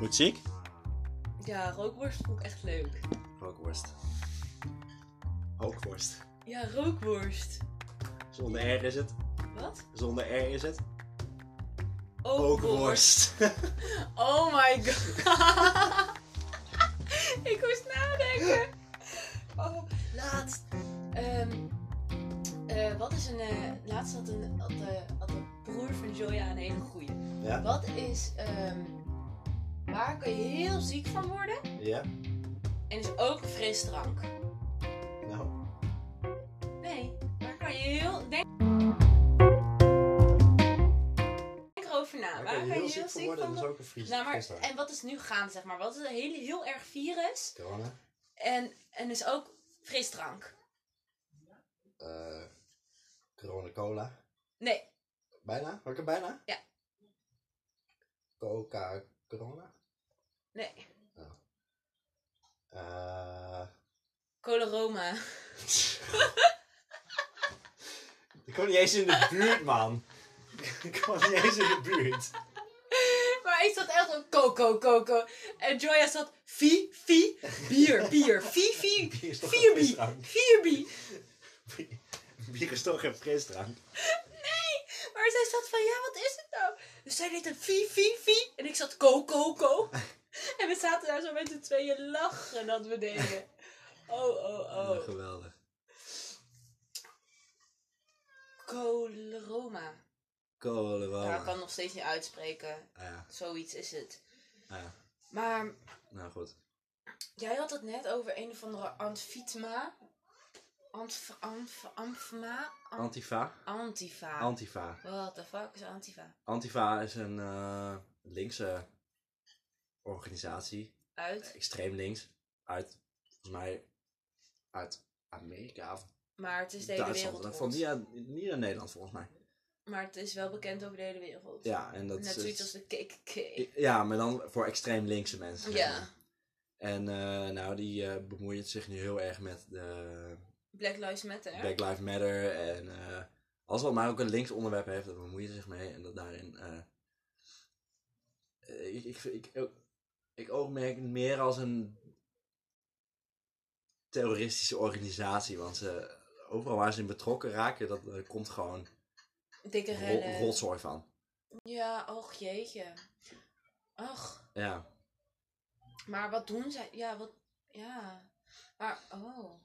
Muziek? Ja, rookworst vond ik echt leuk. Rookworst. Rookworst. Ja, rookworst. Zonder R is het. Wat? Zonder R is het. Rookworst. Oh my god. ik moest nadenken. Oh, laatst. ehm, eh, wat is een. eh, laatst had een, had, de, had de broer van Joya een hele goeie. Ja? Wat is. ehm, waar kun je heel ziek van worden? Ja? En is ook frisdrank. Nou. Nee, waar kan je heel. Denk, denk erover na. Waar kan je heel ziek van worden, dat is ook een. Nou, maar, frisdrank. en wat is nu gaande, zeg maar? Wat is een heel, heel erg virus? Corona. En, en is ook frisdrank. Eh corona Cola. Nee, Bijna? Had ik bijna? Ja. Coca Nee. Eh Colaroma. ik kwam niet eens in de buurt, man. ik kwam niet eens in de buurt. Maar ik zat echt op coco, coco. En Joya zat vi, vi, bier, bier. Bier is toch vier geen bi, frisdrank? vier bi. Bier is toch geen frisdrank? Maar zij zat van, ja, wat is het nou? Dus zij deed een vi, vi, vi. En ik zat ko, ko. En we zaten daar zo met z'n tweeën lachen dat we deden. Oh, oh, Oh, geweldig. Colaroma. Corona. Ja, ik kan nog steeds niet uitspreken. Ah, ja. Zoiets is het. Ah, ja. Maar Nou goed. jij had het net over een of andere Antfitma. Antf, antf, amfma? Ant- Antifa. Antifa. Antifa. What the fuck is Antifa? Antifa is een eh, linkse organisatie. Uit. Extreem links. Uit, volgens mij, uit Amerika of Maar het is de hele Duitsland. wereld Van rond. niet, uit Nederland volgens mij. Maar het is wel bekend over de hele wereld. Ja, en dat Net is... zoiets als de KKK. Ja, maar dan voor extreem linkse mensen. zeg Ja. maar. En eh, nou, die eh bemoeien zich nu heel erg met de Black Lives Matter. Black Lives Matter. En eh, alles wat maar ook een links onderwerp heeft, daar bemoeien ze zich mee. En dat daarin... eh, eh, ik, ik, ik, ik, oogmerk het meer als een terroristische organisatie. Want ze, overal waar ze in betrokken raken, dat er komt gewoon Dikke rellen. rotzooi van. Ja, och jeetje. Ach, Ja. maar wat doen zij? Ja, wat... Ja. Maar, oh.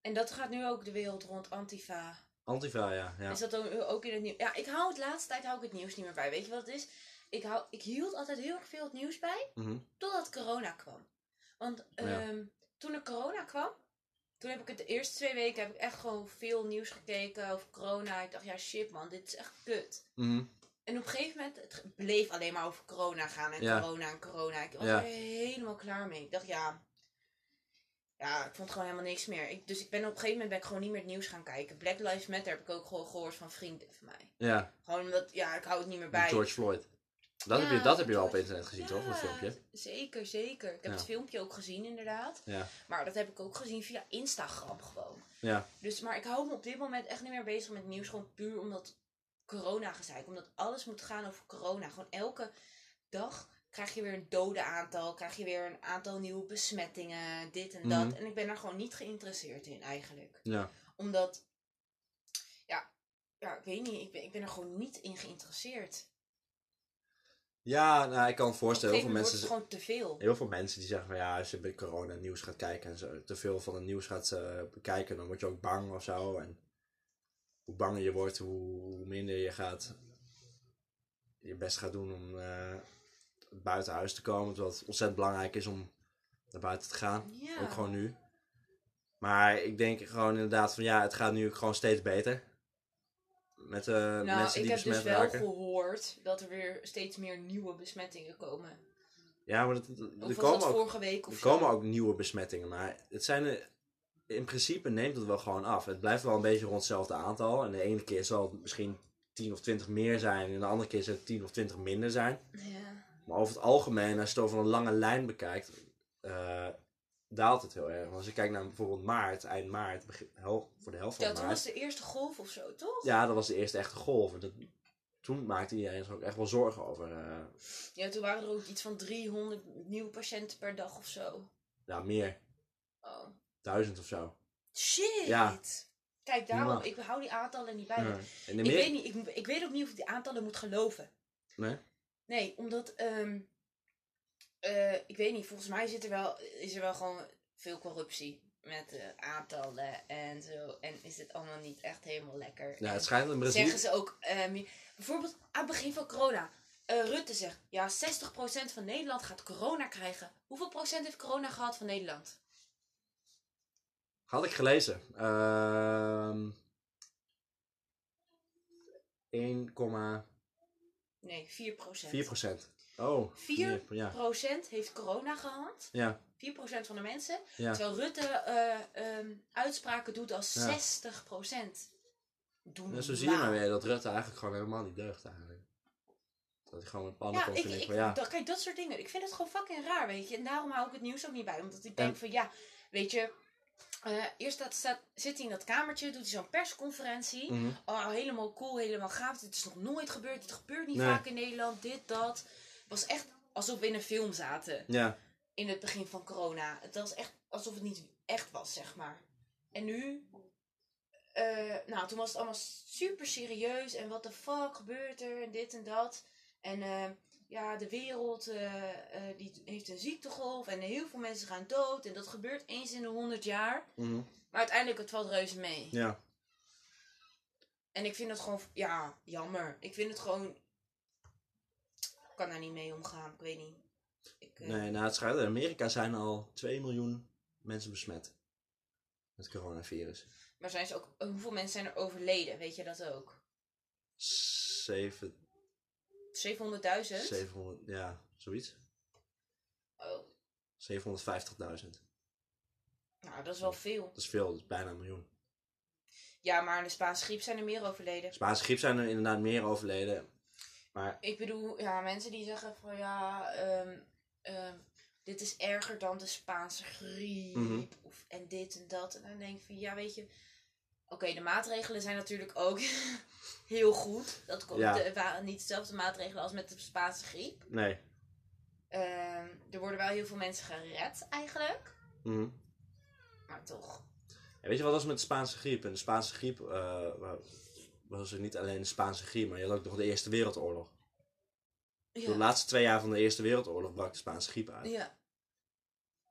En dat gaat nu ook de wereld rond, Antifa. Antifa, ja. ja. Is dat ook, ook in het nieuws? Ja, ik hou het laatste tijd hou ik het nieuws niet meer bij. Weet je wat het is? Ik, hou, ik hield altijd heel erg veel het nieuws bij, Mhm. totdat corona kwam. Want Ja. ehm, toen er corona kwam, toen heb ik het de eerste twee weken heb ik echt gewoon veel nieuws gekeken over corona. Ik dacht, ja shit man, dit is echt kut. Mhm. En op een gegeven moment, het bleef alleen maar over corona gaan en Ja. corona en corona. Ik was Ja. er helemaal klaar mee. Ik dacht, ja, ja, ik vond gewoon helemaal niks meer. Ik, dus ik ben op een gegeven moment ben ik gewoon niet meer het nieuws gaan kijken. Black Lives Matter heb ik ook gewoon gehoord van vrienden van mij. Ja, Gewoon omdat, ja, ik hou het niet meer bij. George Floyd. Dat, Ja, heb je, dat heb je wel op internet gezien, Ja, toch? Dat filmpje. Zeker, zeker. Ik heb Ja. het filmpje ook gezien, inderdaad. Ja. Maar dat heb ik ook gezien via Instagram gewoon. Ja. Dus, maar ik hou me op dit moment echt niet meer bezig met nieuws. Gewoon puur omdat corona gezeik. Omdat alles moet gaan over corona. Gewoon elke dag krijg je weer een dode aantal. Krijg je weer een aantal nieuwe besmettingen. Dit en dat. Mhm. En ik ben daar gewoon niet geïnteresseerd in eigenlijk. Ja. Omdat, ja, ja ik weet niet. Ik ben, ik ben er gewoon niet in geïnteresseerd. Ja, nou, ik kan het voorstellen. Heel veel, mensen, het gewoon te veel. heel veel mensen die zeggen van ja, als je bij corona nieuws gaat kijken en zo, te veel van het nieuws gaat eh, bekijken, dan word je ook bang of zo. En hoe banger je wordt, hoe, hoe minder je gaat je best gaat doen om eh, buiten huis te komen. Terwijl het ontzettend belangrijk is om naar buiten te gaan. Ja. Ook gewoon nu. Maar ik denk gewoon inderdaad van ja, het gaat nu gewoon steeds beter. Met de Nou, mensen ik die heb dus wel gehoord dat er weer steeds meer nieuwe besmettingen komen. Ja, maar dat, er komen ook vorige week of Er zo? komen ook nieuwe besmettingen, maar het zijn er, in principe neemt het wel gewoon af. Het blijft wel een beetje rond hetzelfde aantal. En de ene keer zal het misschien 10 of 20 meer zijn, en de andere keer zal het 10 of 20 minder zijn. Ja. Maar over het algemeen, als je het over een lange lijn bekijkt, eh, daalt het heel erg. Want als je kijkt naar bijvoorbeeld maart, eind maart, begin, hel- voor de helft van ja, toen maart. was de eerste golf of zo, toch? Ja, dat was de eerste echte golf. En dat toen maakte iedereen zich ook echt wel zorgen over. eh, Ja, toen waren er ook iets van 300 nieuwe patiënten per dag of zo. ja, meer. Oh. Duizend of zo. Shit! Ja. Kijk, daarom, ik hou die aantallen niet bij. Ja. En Ik meer... weet, niet, ik, ik weet ook niet of ik die aantallen moet geloven. Nee? Nee, omdat, ehm, eh, ik weet niet, volgens mij zit er wel, is er wel gewoon veel corruptie met de aantallen en zo. En is het allemaal niet echt helemaal lekker. Ja, het schijnt in Brazilië... zeggen ze ook, ehm, bijvoorbeeld aan het begin van corona. eh, Rutte zegt, ja, 60% van Nederland gaat corona krijgen. Hoeveel procent heeft corona gehad van Nederland? Had ik gelezen. Ehm 1,4 Nee, 4%. procent. Oh. 4 meer, ja. procent heeft corona gehad. Ja, 4% van de mensen. ja. Terwijl Rutte eh, ehm, uitspraken doet als Ja. 60%. Doe Ja, zo zie je maar weer dat Rutte eigenlijk gewoon helemaal niet deugt eigenlijk. Dat hij gewoon met plannen Ja, ik, ik, ja. dat, kijk, dat soort dingen. Ik vind het gewoon fucking raar, weet je. En daarom hou ik het nieuws ook niet bij. Omdat ik denk van, ja, weet je... eh, eerst staat, zit hij in dat kamertje, doet hij zo'n persconferentie. mhm. Oh, helemaal cool, helemaal gaaf. Dit is nog nooit gebeurd. Dit gebeurt niet Nee. vaak in Nederland. Dit, dat. Het was echt alsof we in een film zaten. Ja, In het begin van corona. Het was echt alsof het niet echt was, zeg maar. En nu... eh, nou, toen was het allemaal super serieus. En wat de fuck gebeurt er? En dit en dat. En eh, ja, de wereld eh, die heeft een ziektegolf. En heel veel mensen gaan dood. En dat gebeurt eens in de honderd jaar. mhm. Maar uiteindelijk, het valt reuze mee. ja. En ik vind het gewoon, ja, jammer. Ik vind het gewoon. Ik kan daar niet mee omgaan, ik weet niet. Ik, eh, Nee, nou het schijnt in Amerika zijn al 2 miljoen mensen besmet. Met coronavirus. Maar zijn ze ook, hoeveel mensen zijn er overleden? Weet je dat ook? 7, 700.000? 700, ja, zoiets. Oh, 750.000. nou, dat is wel veel. Dat is veel, dat is bijna een miljoen. Ja, maar in de Spaanse griep zijn er meer overleden. Spaanse griep zijn er inderdaad meer overleden. Maar Ik bedoel, ja, mensen die zeggen van ja, ehm, ehm, dit is erger dan de Spaanse griep. Mhm. of, en dit en dat. En dan denk ik van ja, weet je. Oké, de maatregelen zijn natuurlijk ook heel goed. Dat komt, Ja. het waren niet dezelfde maatregelen als met de Spaanse griep. nee. Ehm, er worden wel heel veel mensen gered eigenlijk. Mhm. Maar toch. En weet je wat was met de Spaanse griep? En de Spaanse griep eh, was er niet alleen de Spaanse griep, maar je had ook nog de Eerste Wereldoorlog. De Ja. laatste twee jaar van de Eerste Wereldoorlog brak de Spaanse griep uit. ja.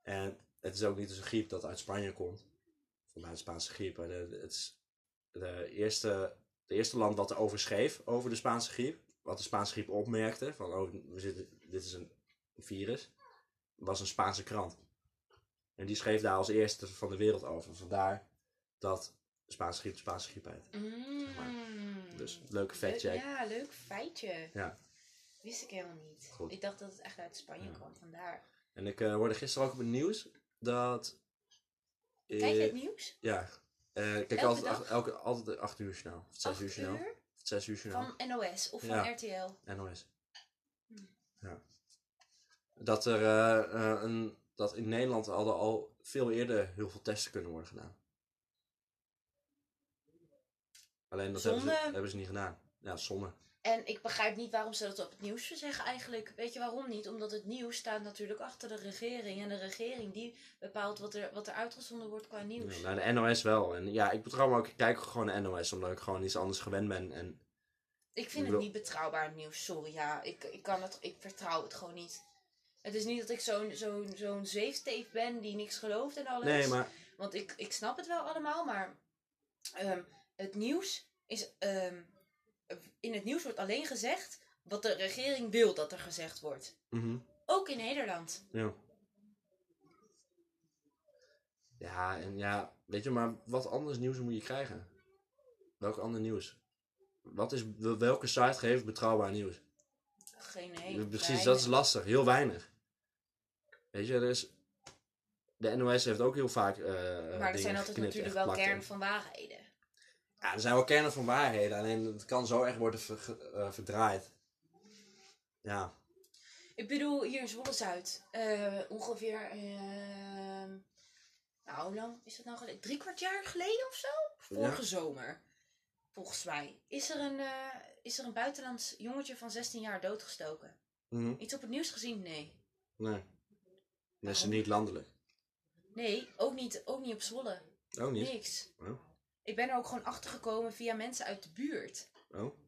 En het is ook niet dus een griep dat uit Spanje komt. Vanuit de Spaanse griep. De, het is de eerste, de eerste land wat erover schreef, over de Spaanse griep. Wat de Spaanse griep opmerkte, van oh, we zitten, dit is een virus, was een Spaanse krant. En die schreef daar als eerste van de wereld over. Vandaar dat de Spaanse griep de Spaanse griep heet. Mm. Dus leuke check. Ja, leuk feitje. Ja. Wist ik helemaal niet. Goed. Ik dacht dat het echt uit Spanje Ja. kwam, vandaar. En ik eh, hoorde gisteren ook op het nieuws dat... Kijk je eh, het nieuws? Ja. Eh, kijk Elke altijd, dag? elke, altijd 8 uur journaal. Of 6 Acht uur uur? Of 6 uur journaal. Van NOS of van Ja. RTL? NOS. Hm. Ja. Dat er eh, eh, een... Dat in Nederland hadden al veel eerder heel veel testen kunnen worden gedaan. Alleen dat hebben ze, hebben ze niet gedaan. Ja, zonde. En ik begrijp niet waarom ze dat op het nieuws zeggen eigenlijk. Weet je waarom niet? Omdat het nieuws staat natuurlijk achter de regering. En de regering die bepaalt wat er, wat er uitgezonden wordt qua nieuws. Ja, nou, de NOS wel. En ja, ik betrouw me ook, ik kijk gewoon naar NOS, omdat ik gewoon iets anders gewend ben. En Ik vind Ik het niet betrouwbaar nieuws. Sorry, ja. Ik, ik, kan het, ik vertrouw het gewoon niet. Het is niet dat ik zo'n zo'n zo'n zweefteef ben die niks gelooft en alles. nee, maar Want ik, ik snap het wel allemaal, maar ehm, het nieuws is. ehm, in het nieuws wordt alleen gezegd wat de regering wil dat er gezegd wordt. mhm, Ook in Nederland. ja. Ja, en ja, weet je, maar wat anders nieuws moet je krijgen? Welk ander nieuws? Wat is, welke site geeft betrouwbaar nieuws? Geen hele. Precies, dat is lastig. Heel weinig. Weet je, er is... De NOS heeft ook heel vaak eh Maar er zijn altijd natuurlijk wel kernen van waarheden. Ja, er zijn wel kernen van waarheden. Alleen het kan zo echt worden ver- eh, verdraaid. Ja. Ik bedoel, hier in Zwolle-Zuid. eh, ongeveer. ehm, nou, hoe lang is dat nou geleden? Drie kwart jaar geleden of zo? Vorige zomer. volgens mij, is er een, eh, is er een buitenlands jongetje van 16 jaar doodgestoken. Mhm. Iets op het nieuws gezien? Nee. Nee. Dat is niet landelijk. Nee, ook niet, ook niet op Zwolle. Oh, niet? Niks. Oh. Ik ben er ook gewoon achter gekomen via mensen uit de buurt. Oh.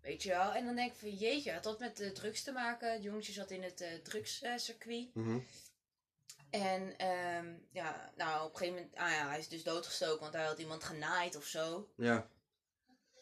Weet je wel? En dan denk ik van jeetje, had dat met de drugs te maken? Het jongetje zat in het eh drugscircuit. Mhm. En ehm, ja, nou op een gegeven moment, ah ja, hij is dus doodgestoken, want hij had iemand genaaid of zo. Ja.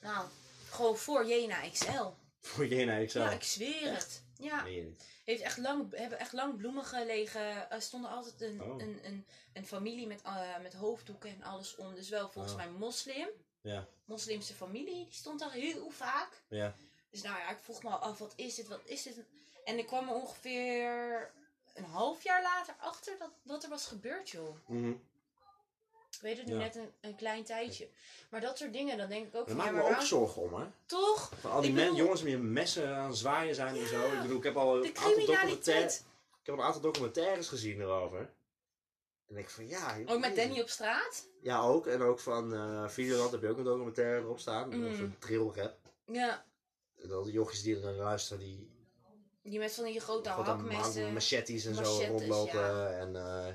Nou, gewoon voor Jena XL. Voor Jena XL. Ja, ik zweer het. Ja, Nee. Heeft echt lang, hebben echt lang bloemen gelegen. Er stonden altijd een, Oh. een, een, een familie met, eh, met hoofddoeken en alles om. Dus wel volgens Oh. mij moslim. Ja. Moslimse familie, die stond daar heel vaak. Ja. Dus nou ja, ik vroeg me af, wat is dit, wat is dit? En ik kwam er ongeveer een half jaar later achter dat, wat er was gebeurd, joh. Mhm. Weet het nu Ja. net een, een klein tijdje. Maar dat soort dingen, dan denk ik ook Daar maak ik me ook waarom- zorgen om, hè. Toch? Van al die Ik men, bedoel- jongens die met messen aan het zwaaien zijn en zo. Ik bedoel, ik heb al een aantal documentaires... Ik heb een aantal documentaires gezien erover. En denk ik van, ja... Ook met Danny op straat? Ja, ook. En ook van eh Videoland heb je ook een documentaire erop staan. Mm. Of een drill rap. Ja, En al die jochies die er luisteren, die die met van die grote dan hakmessen. machetes en zo rondlopen. ja. En eh,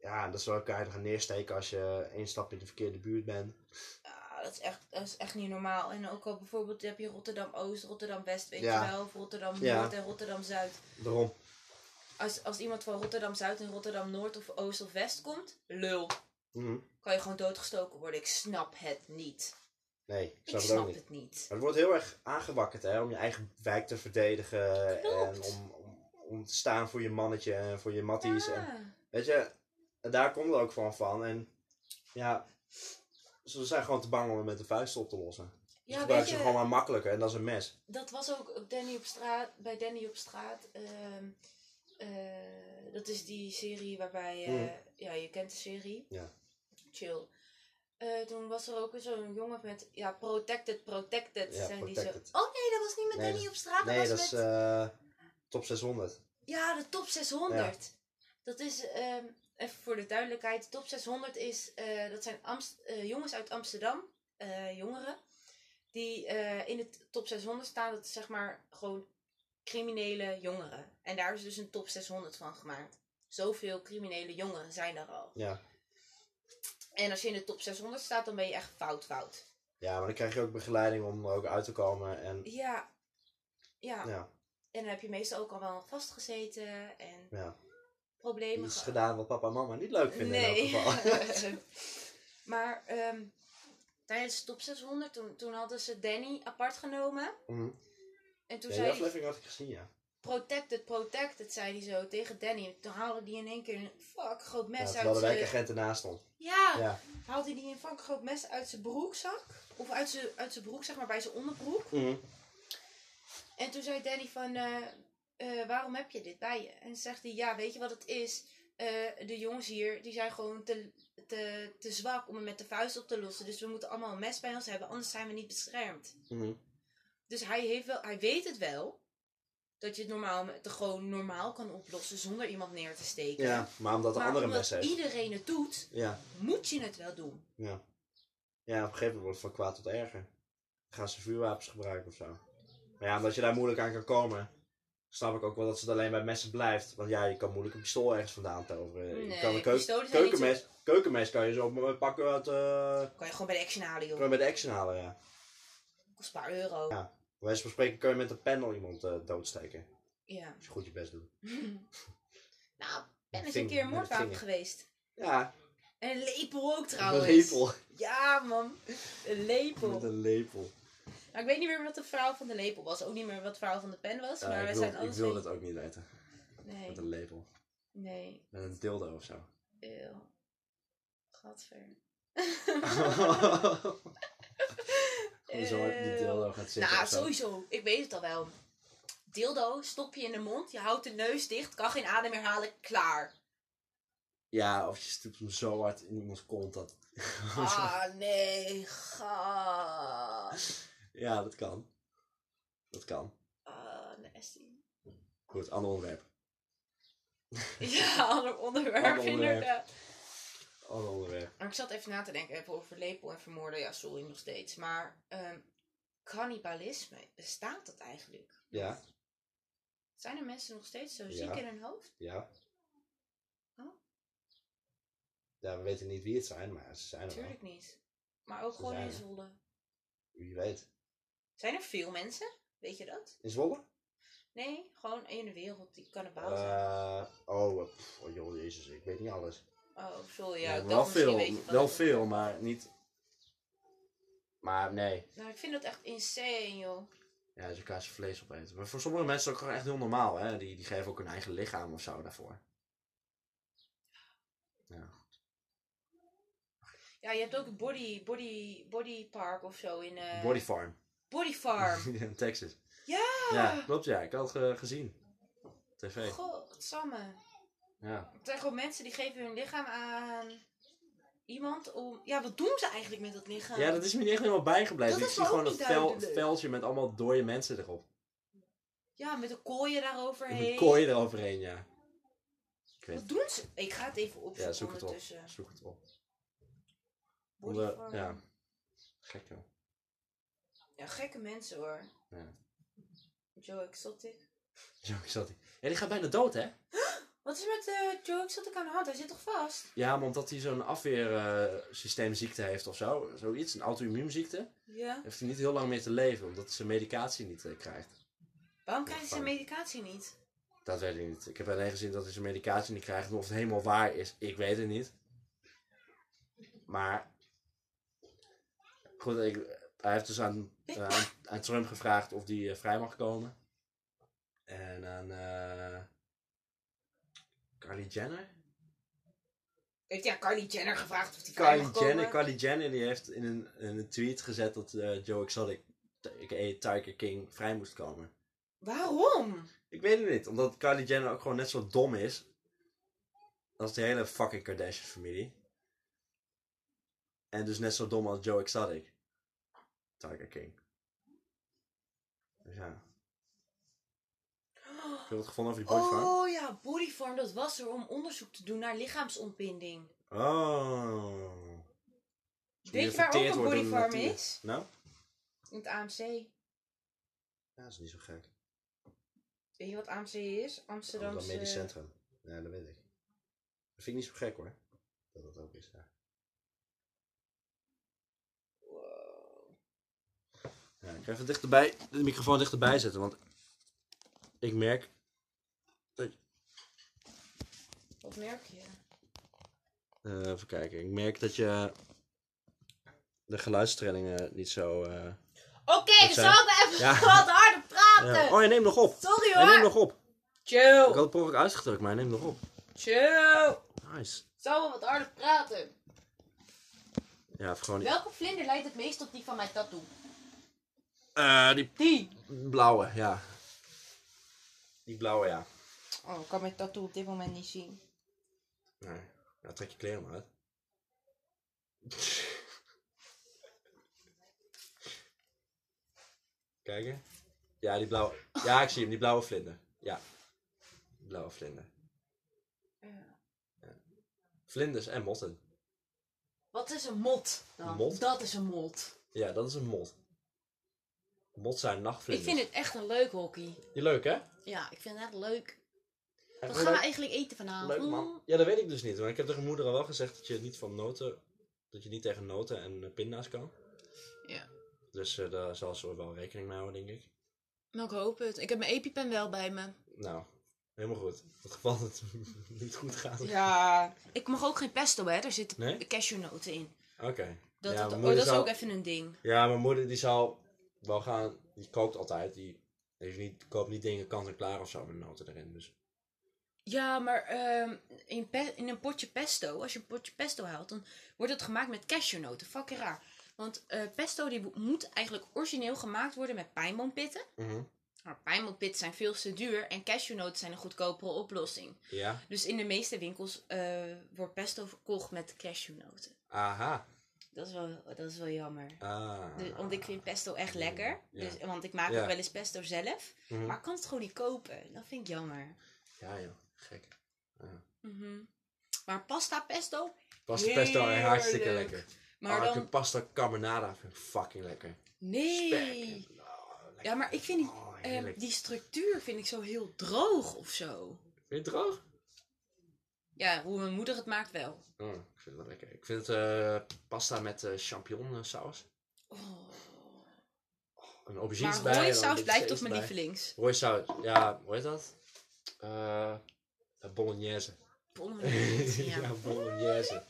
ja, dat zou elkaar gaan neersteken als je één stap in de verkeerde buurt bent. Ja, dat is, echt, dat is echt niet normaal. En ook al bijvoorbeeld heb je Rotterdam-Oost, Rotterdam-West, weet Ja. je wel. Of Rotterdam-Noord Ja. en Rotterdam-Zuid. Daarom. Als, als iemand van Rotterdam-Zuid en Rotterdam-Noord of Oost of West komt, lul. Mhm. Kan je gewoon doodgestoken worden. Ik snap het niet. Nee, ik Ik snap het snap niet. het niet. Maar het wordt heel erg aangewakkerd hè, om je eigen wijk te verdedigen. Klopt. En om, om, om te staan voor je mannetje en voor je matties. En, weet je, en daar komt het ook van van. En ja, ze zijn gewoon te bang om het met de vuist op te lossen. Dus Ja, gebruiken weet ze gewoon maar makkelijker en dat is een mes. dat was ook Danny op straat, bij Danny op straat. ehm, eh, dat is die serie waarbij, eh, Mhm. ja, je kent de serie. Ja. Chill. Eh, toen was er ook zo'n jongen met, ja, protected, protected. Ja, zijn Die zo, oh nee, dat was niet met Nee, Danny op straat. Nee, dat was is met, top 600. ja, de top 600. Dat is, ehm, even voor de duidelijkheid, de top 600 is, eh, dat zijn Amst- eh, jongens uit Amsterdam, eh, jongeren, die in de top 600 staan. Dat is zeg maar gewoon criminele jongeren. En daar is dus een top 600 van gemaakt. Zoveel criminele jongeren zijn er al. Ja. En als je in de top 600 staat, dan ben je echt fout fout. ja, maar dan krijg je ook begeleiding om er ook uit te komen. En Ja. Ja. ja, En dan heb je meestal ook al wel vastgezeten en ja. Problemen gedaan wat papa en mama niet leuk vinden nee. in elk geval. maar ehm, tijdens de top 600, toen, toen hadden ze Danny apart genomen. Mhm. En toen Ja, die zei aflevering had ik gezien, ja. protected, protected, zei hij zo tegen Danny. En toen haalde hij in één keer een fuck groot ja mes terwijl uit de zijn... wijkagent ernaast stond. Ja, Ja. haalde hij een fuck groot mes uit zijn broekzak. Of uit zijn, uit zijn broek, zeg maar, bij zijn onderbroek. Mhm. En toen zei Danny van, eh, eh, waarom heb je dit bij je? En zegt hij, ja, weet je wat het is? Eh, de jongens hier, die zijn gewoon te, te, te zwak om het met de vuist op te lossen. Dus we moeten allemaal een mes bij ons hebben, anders zijn we niet beschermd. Mhm. Dus hij, heeft wel, hij weet het wel. Dat je het normaal, het gewoon normaal kan oplossen zonder iemand neer te steken. Ja, maar omdat de maar andere omdat mes heeft. iedereen het doet, Ja, moet je het wel doen. ja. Ja, op een gegeven moment wordt het van kwaad tot erger. Dan gaan ze vuurwapens gebruiken of zo. Maar ja, omdat je daar moeilijk aan kan komen, snap ik ook wel dat het alleen bij messen blijft. Want ja, je kan moeilijk een pistool ergens vandaan toveren. je Nee, kan een keuk- zo- keukenmes, keukenmes kan je zo pakken uit, eh Kan je gewoon bij de action halen, kan joh. je bij de action halen, ja. Kost een paar euro. Ja. Bij wijze van spreken kun je met een pen al iemand eh, doodsteken. Ja. Als je goed je best doet. nou, Ben is een keer een moordwapen geweest. Ja, En een lepel ook trouwens. een lepel. Ja, man. Een lepel. Met een lepel. Nou, ik weet niet meer wat de vrouw van de lepel was. Ook niet meer wat de vrouw van de pen was. Ja, maar ik wil, zijn ik alles wil twee- het ook niet weten. Nee, Met een lepel. nee. Met een dildo of zo. Eeuw. Gadver. Gewoon zo op die dildo gaat zitten Nou, sowieso. Ik weet het al wel. Dildo, stop je in de mond. Je houdt de neus dicht. Kan geen adem meer halen. Klaar. Ja, of je stupt hem zo hard in iemands kont dat... Ah, nee. Ga. Ja, dat kan. Dat kan. Ah, nasty. Goed, ander onderwerp. Ja, ander onderwerp, Ander onderwerp. inderdaad. ander onderwerp. Maar ik zat even na te denken even over lepel en vermoorden. Ja, sorry, nog steeds. Maar ehm cannibalisme, bestaat dat eigenlijk? Ja, Zijn er mensen nog steeds zo Ja. ziek in hun hoofd? ja. Oh. Ja, we weten niet wie het zijn, maar ze zijn er wel. Tuurlijk niet. Maar ook gewoon zijn in er. Zwolle. Wie weet. Zijn er veel mensen? Weet je dat? In Zwolle? Nee, gewoon in de wereld die kannibaal zijn. Eh oh, eh, pff, oh, joh, jezus, ik weet niet alles. oh, sorry. Ja, wel misschien veel, weet je het wel veel, maar niet... Maar nee, Nou, ik vind dat echt insane, joh. ja, ze elkaar zijn vlees opeten. Maar voor sommige mensen is het ook gewoon echt heel normaal, hè. Die, die geven ook hun eigen lichaam of zo daarvoor. Ja. Ja, je hebt ook een body, body, body park of zo in... eh Body Farm. Body farm. in Texas. ja! Ja, klopt ja. Ik had het ge- gezien. TV. Godsamme. Ja. Het zijn gewoon mensen die geven hun lichaam aan iemand om... Ja, wat doen ze eigenlijk met dat lichaam? Ja, dat is me niet echt helemaal bijgebleven. Dat Ik is zie gewoon dat vel, veldje met allemaal dode mensen erop. Ja, met een kooien daaroverheen. Met kooien eroverheen, ja. Ik weet Wat doen ze? Ik ga het even opzoeken Ja, zoek het op. Zoek het op. Body Onder- farm. ja. Gek joh. Ja, gekke mensen hoor. Ja. Joe Exotic. Is dat. Ja, die gaat bijna dood, hè? Wat is met eh Joe Exotic aan de hand? Hij zit toch vast? Ja, maar omdat hij zo'n afweersysteemziekte heeft of zo. Zoiets, een auto-immuunziekte. Ja. Heeft hij niet heel lang meer te leven, omdat hij zijn medicatie niet eh, krijgt. Waarom krijgt hij zijn medicatie niet? Dat weet ik niet. Ik heb alleen gezien dat hij zijn medicatie niet krijgt. En of het helemaal waar is, ik weet het niet. Maar. Goed, ik, hij heeft dus aan, eh, aan, aan Trump gevraagd of hij eh, vrij mag komen. En aan. eh Kylie Jenner? Heeft hij aan Kylie Jenner gevraagd of hij vrij Kylie? Jenner, Kylie Jenner die heeft in een, in een tweet gezet dat eh, Joe Exotic, a.k.a. Tiger King, vrij moest komen. Waarom? Ik weet het niet, omdat Kylie Jenner ook gewoon net zo dom is. Als de hele fucking Kardashian familie. En dus net zo dom als Joe Exotic. Tiger King. Dus ja. Heb je wat gevonden over die bodyfarm? Oh ja, bodyfarm, dat was er om onderzoek te doen naar lichaamsontbinding. Oh. Dus Weet je waar ook een bodyfarm natuur. is? Nou? In het AMC. Ja, dat is niet zo gek. Weet je wat AMC is? Amsterdam Amsterdamse... Medisch Centrum. Ja, dat weet ik. Dat vind ik niet zo gek hoor. Dat dat ook is, ja. Ja, ik ga even dichterbij, de microfoon dichterbij zetten, want ik merk Wat merk je? Eh, even kijken. Ik merk dat je de geluidstrillingen niet zo. eh, Oké, Wat dan zal ik even Ja. wat harder praten. ja. Oh, je neemt nog op. Sorry Hij neemt hoor. nog op. Ik Chill. had het per uitgedrukt, maar hij neemt nog op. Chill. Nice. Zal wel wat harder praten. Ja, gewoon die, Welke vlinder lijkt het meest op die van mijn tattoo? Eh, die Die. blauwe, ja. Die blauwe, ja. Oh, ik kan mijn tattoo op dit moment niet zien. Nee. Ja, trek je kleren maar uit. Kijken. Ja, die blauwe. Ja, ik zie hem. Die blauwe vlinder. Ja. Blauwe vlinder. Vlinders en motten. Wat is een mot dan? Mot? Dat is een mot. Ja, dat is een mot. Mot zijn Ik nachtvlinders. vind het echt een leuk hockey. Die leuk, hè? Ja, ik vind het echt leuk. Wat leuk. gaan we eigenlijk eten vanavond? Leuk, man. Ja, dat weet ik dus niet. Maar ik heb tegen moeder al wel gezegd dat je niet van noten... Dat je niet tegen noten en eh, pinda's kan. Ja. Dus eh, daar zal ze wel rekening mee houden, denk ik. Nou, ik hoop het. Ik heb mijn EpiPen wel bij me. Nou, helemaal goed. In het geval dat het niet goed gaat. Ja. Ik mag ook geen pesto, hè. Er zitten Nee? cashewnoten in. Oké. Dat, Ja, dat- mijn oh, dat is ook even een ding. Ja, mijn moeder die zal wel gaan... Die kookt altijd. Die niet, koopt niet dingen kant en klaar of zo met noten erin. Dus. Ja, maar ehm, in, pe- in een potje pesto, als je een potje pesto haalt, dan wordt het gemaakt met cashewnoten. Fucking raar. Want eh, pesto die moet eigenlijk origineel gemaakt worden met pijnboompitten. Mhm. Maar pijnboompitten zijn veel te duur en cashewnoten zijn een goedkopere oplossing. Ja. Dus in de meeste winkels eh, wordt pesto verkocht met cashewnoten. Aha. Dat is wel, dat is wel jammer. Ah. Dus, want ik vind pesto echt lekker. Ja. Dus, want ik maak Ja. ook wel eens pesto zelf. Mhm. Maar ik kan het gewoon niet kopen. Dat vind ik jammer. Ja, joh. Gek. Ja. Mhm. Maar pasta pesto Pasta pesto is hartstikke lekker. Maar Maar dan... pasta carbonara vind ik fucking lekker. Nee. Spek. Oh, lekker. Ja, maar ik vind die, Oh, ehm, die structuur vind ik zo heel droog of zo. Vind je het droog? Ja, hoe mijn moeder het maakt wel. Oh, ik vind het wel lekker. Ik vind het eh, pasta met eh champignon saus. Oh. Een aubergine Maar een rooisaus beetje blijft saus toch mijn lievelings. Rooisaus, ja, hoe heet dat? Eh bolognese. Bolognese, ja. ja, bolognese.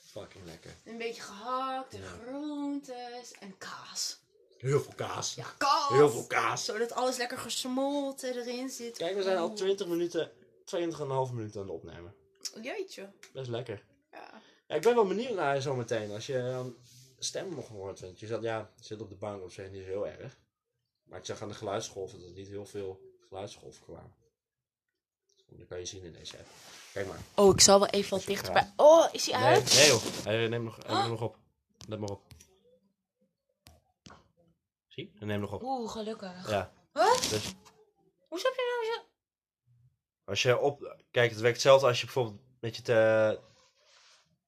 Fucking lekker. Een beetje gehakt en Ja. groentes en kaas. Heel veel kaas. Ja, kaas! Heel veel kaas. Zodat alles lekker gesmolten erin zit. Kijk, we zijn al Oeh. 20 minuten, 22,5 minuten aan het opnemen. Jeetje. Best lekker. Ja. Ja, ik ben wel benieuwd naar je zometeen. Als je dan stem nog hoort. Want je zat, ja, je zit op de bank op zich niet zo heel erg. Maar ik zag aan de geluidsgolven dat er niet heel veel geluidsgolven kwamen. Dat kan je zien in deze app. Kijk maar. Oh, ik zal wel even wat dichterbij. gaat. Oh, is hij Nee, uit? nee joh. Hij neemt nog, hij neemt nog op. Let maar op. Zie? Hij neemt nog op. Oeh, gelukkig. Ja. Wat? Dus Hoe heb je nou zo... als je op... Kijk, het werkt hetzelfde als je bijvoorbeeld met je te,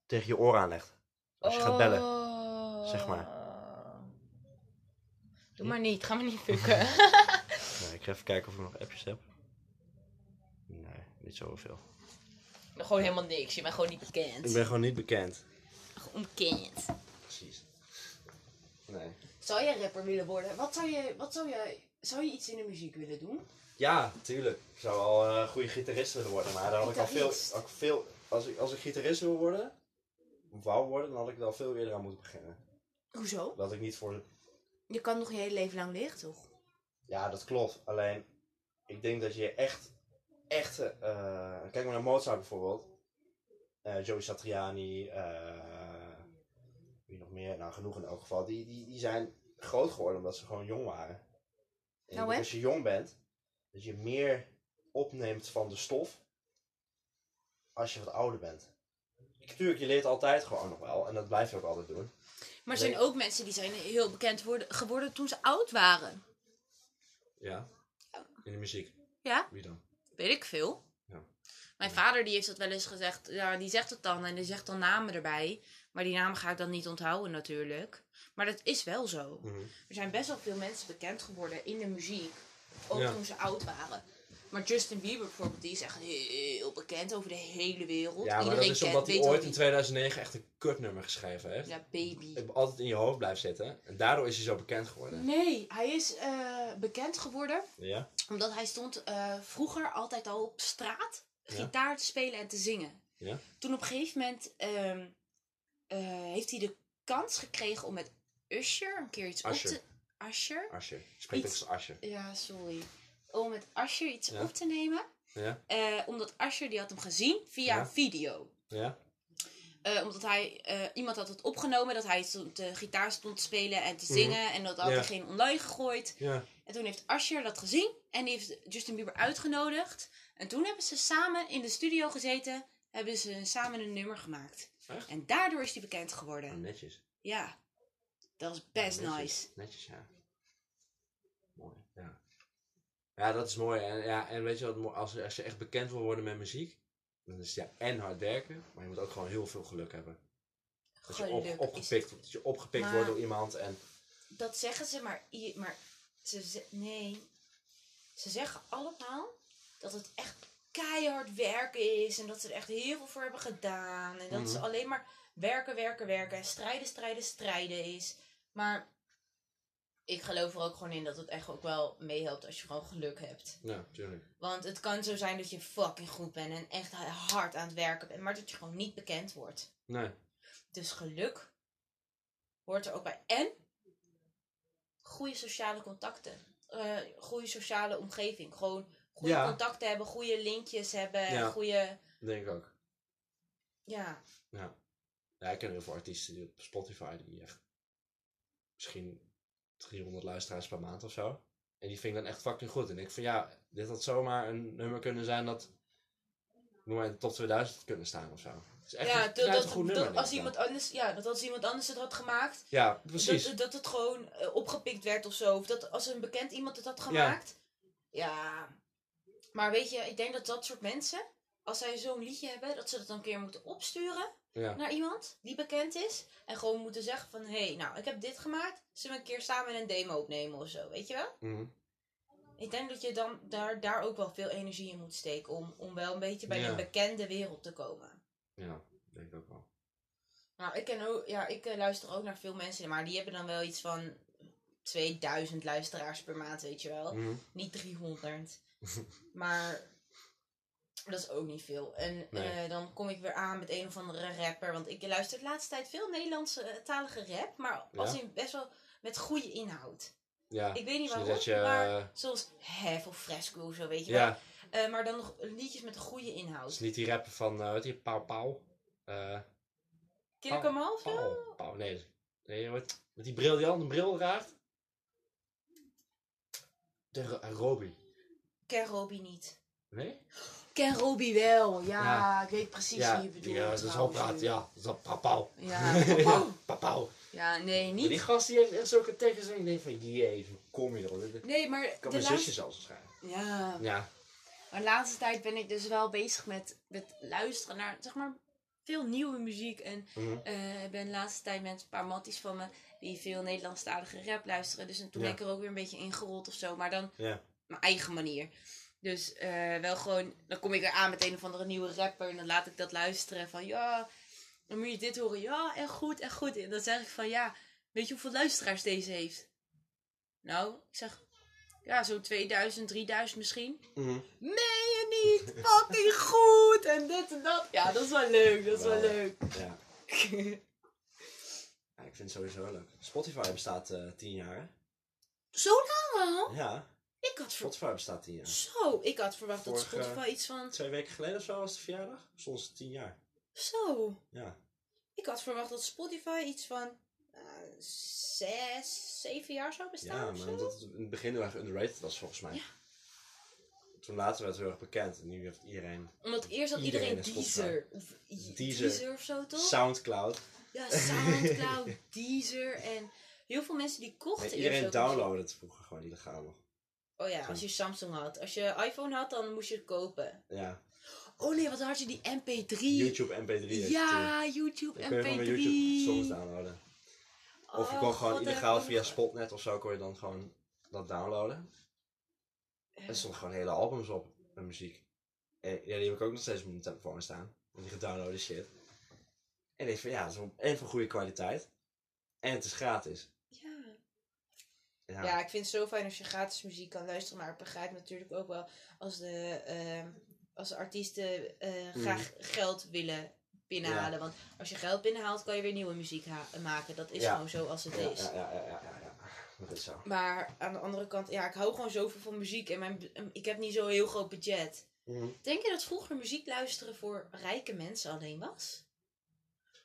tegen je oor aanlegt. Als je gaat bellen. Oh. zeg maar. Doe maar niet, ga me niet fucken. Nee, ik ga even kijken of ik nog appjes heb. Nee, niet zoveel. gewoon helemaal niks, je bent gewoon niet bekend. Ik ben gewoon niet bekend. Gewoon bekend. Precies. Nee. Zou jij rapper willen worden? Wat zou je, wat zou je, zou je iets in de muziek willen doen? Ja, tuurlijk. Ik zou wel eh, een goede gitarist willen worden, maar dan had ik al veel, veel als, ik, als ik gitarist wil worden, wou worden, dan had ik er al veel eerder aan moeten beginnen. Hoezo? Dat ik niet voor... Je kan nog je hele leven lang liggen, toch? Ja, dat klopt. Alleen, ik denk dat je echt, echt... eh, kijk maar naar Mozart bijvoorbeeld. Eh Joey Satriani, eh, wie nog meer? Nou, genoeg in elk geval. Die, die, die zijn groot geworden omdat ze gewoon jong waren. En Nou, als je jong bent, dat je meer opneemt van de stof als je wat ouder bent. Natuurlijk, je leert altijd gewoon nog wel. En dat blijf je ook altijd doen. Maar er zijn ook mensen die zijn heel bekend worden, geworden toen ze oud waren. Ja. In de muziek. Ja, Wie dan? weet ik veel. Ja. Mijn vader die heeft dat wel eens gezegd. Ja, die zegt het dan en die zegt dan namen erbij. Maar die namen ga ik dan niet onthouden natuurlijk. Maar dat is wel zo. Mhm. Er zijn best wel veel mensen bekend geworden in de muziek. Ook Ja. toen ze oud waren. Maar Justin Bieber bijvoorbeeld, die is echt heel bekend over de hele wereld. Ja, maar Iedereen dat is omdat hij ooit in wie. 2009 echt een kutnummer geschreven heeft. Ja, baby. Altijd in je hoofd blijft zitten. En daardoor is hij zo bekend geworden. Nee, hij is eh, bekend geworden Ja? omdat hij stond eh, vroeger altijd al op straat Ja. gitaar te spelen en te zingen. Ja? Toen op een gegeven moment ehm, eh, heeft hij de kans gekregen om met Usher een keer iets Usher. op te... Usher? Asje. Spreekt ook Iets- als Asje. Ja, sorry. Om met Usher iets Ja. op te nemen. Ja? Eh, omdat Usher die had hem gezien via Ja. een video. Ja? Eh, omdat hij, eh, iemand had het opgenomen dat hij stond, de gitaar stond te spelen en te zingen. En dat had Mhm. Ja. diegene online gegooid. Ja. En toen heeft Usher dat gezien en die heeft Justin Bieber uitgenodigd. En toen hebben ze samen in de studio gezeten, hebben ze samen een nummer gemaakt. Echt? En daardoor is hij bekend geworden. Nou, netjes. Ja, dat is best Netjes. nice. Netjes, ja. Mooi, ja. Ja, dat is mooi. En, ja, en weet je wat, als, als je echt bekend wil worden met muziek, dan is het ja en hard werken, maar je moet ook gewoon heel veel geluk hebben. Dat je, op, opgepikt, dat je opgepikt Maar- wordt door iemand en... Dat zeggen ze, maar, maar ze, ze- nee. Ze zeggen allemaal dat het echt keihard werken is. En dat ze er echt heel veel voor hebben gedaan. En dat ze Mhm. alleen maar werken, werken, werken. En strijden, strijden, strijden is. Maar ik geloof er ook gewoon in dat het echt ook wel meehelpt als je gewoon geluk hebt. Ja, tuurlijk. Want het kan zo zijn dat je fucking goed bent en echt hard aan het werken bent. Maar dat je gewoon niet bekend wordt. Nee. Dus geluk hoort er ook bij. En goede sociale contacten. Eh goede sociale omgeving. Gewoon goede Ja. contacten hebben, goede linkjes hebben, Ja. goede... Denk ik ook. Ja, Ja. Ja, ik ken heel veel artiesten die op Spotify die echt misschien 300 luisteraars per maand of zo. En die vind ik dan echt fucking goed. En ik van ja, dit had zomaar een nummer kunnen zijn dat noem maar in de top 2000 had kunnen staan of zo. Het is echt ja een dat, goed nummer. als dan. iemand anders, ja, dat als iemand anders het had gemaakt, Ja, precies. dat, dat het gewoon eh, opgepikt werd of zo. Of dat als een bekend iemand het had gemaakt. Ja. Maar weet je, ik denk dat dat soort mensen, als zij zo'n liedje hebben, dat ze dat dan een keer moeten opsturen. Ja. naar iemand die bekend is. En gewoon moeten zeggen van, hé, hey, nou, ik heb dit gemaakt. Zullen we een keer samen een demo opnemen of zo, weet je wel? Mhm. Ik denk dat je dan daar, daar ook wel veel energie in moet steken om, om wel een beetje bij Ja. de bekende wereld te komen. Ja, denk ik ook wel. Nou, ik, ken ook, ja, ik eh, luister ook naar veel mensen, maar die hebben dan wel iets van 2000 luisteraars per maand, weet je wel. Mhm. Niet 300. maar dat is ook niet veel. En Nee. eh, dan kom ik weer aan met een of andere rapper. Want ik luister de laatste tijd veel Nederlandse eh, talige rap. Maar als Ja? in best wel met goede inhoud. Ja. Ik weet niet dus waarom, je, maar eh, zoals Hef of Fresco of zo, weet je wel. Ja, Eh, maar dan nog liedjes met een goede inhoud. is niet die rapper van, eh wat die, Pauw Pauw. Eh Killer of zo? Pauw, nee. Nee, wat, met die bril die al een bril raakt. De eh, Robbie. Ken Robbie niet. Nee? Ken Robbie wel, ja. Ja. Ik weet precies Ja, wie je bedoelt. ja, dat is al praat, ja. Dat is al Pauw. Ja, Pauw. ja, nee, Maar niet. die gast die heeft echt zulke tekens en ik denk van, jezus, hoe kom je erop? Ik Nee, maar kan de mijn laatste... zusje zelfs waarschijnlijk. Ja, Ja. maar de laatste tijd ben ik dus wel bezig met, met luisteren naar, zeg maar, veel nieuwe muziek. En Mhm. eh, ik ben de laatste tijd met een paar matties van me die veel Nederlandstalige rap luisteren. Dus en toen Ja. ben ik er ook weer een beetje ingerold of zo. Maar dan Ja. mijn eigen manier. Dus eh, wel gewoon, dan kom ik er aan met een of andere nieuwe rapper en dan laat ik dat luisteren van ja, dan moet je dit horen. Ja, echt goed, echt goed. En dan zeg ik van ja, weet je hoeveel luisteraars deze heeft? Nou, ik zeg ja, zo'n 2000, 3000 misschien. Mhm. Nee, je niet, fucking goed en dit en dat. Ja, dat is wel leuk, dat is wel Wel. leuk. Ja. ja. Ik vind het sowieso leuk. Spotify bestaat eh 10 jaar, hè? Zo lang al? Ja, Ik had, ver... Spotify bestaat 10 jaar. Zo, ik had verwacht dat Spotify iets van... Twee weken geleden of zo was de verjaardag. Ze 10 jaar. Zo. Ja. Ik had verwacht dat Spotify iets van eh, zes, zeven jaar zou bestaan Ja, maar omdat het in het begin heel erg underrated was volgens mij. Ja. Toen later werd het heel erg bekend. En nu heeft iedereen Omdat eerst had Iedereen iedereen Deezer. Of Deezer. Deezer of zo, toch? Soundcloud. ja, Soundcloud, Deezer. En heel veel mensen die kochten Nee, eerst iedereen ook muziek. downloadde het vroeger gewoon illegaal nog. Oh ja, als je Samsung had. Als je iPhone had, dan moest je het kopen. Ja. Oh nee, wat had je die MP3? YouTube MP3. had je toen. Ja, YouTube Dan kun je MP3. gewoon YouTube songs downloaden. Of je Oh, kon gewoon God, illegaal ik via Spotnet of zo kon je dan gewoon dat downloaden. Er stonden gewoon hele albums op met muziek. En ja, die heb ik ook nog steeds op mijn telefoon staan. Die gedownloade shit. En ik van ja, dat is van goede kwaliteit. En het is gratis. Ja. Ik vind het zo fijn als je gratis muziek kan luisteren. Maar ik begrijp natuurlijk ook wel als de, ehm, als de artiesten eh, graag geld willen binnenhalen. Ja. Want als je geld binnenhaalt, kan je weer nieuwe muziek maken. Dat is Ja. gewoon zo als het is. ja, ja, ja, ja. Dat is zo. Maar aan de andere kant, ja, ik hou gewoon zoveel van muziek. En mijn, ik heb niet zo'n heel groot budget. Mhm. Denk je dat vroeger muziek luisteren voor rijke mensen alleen was?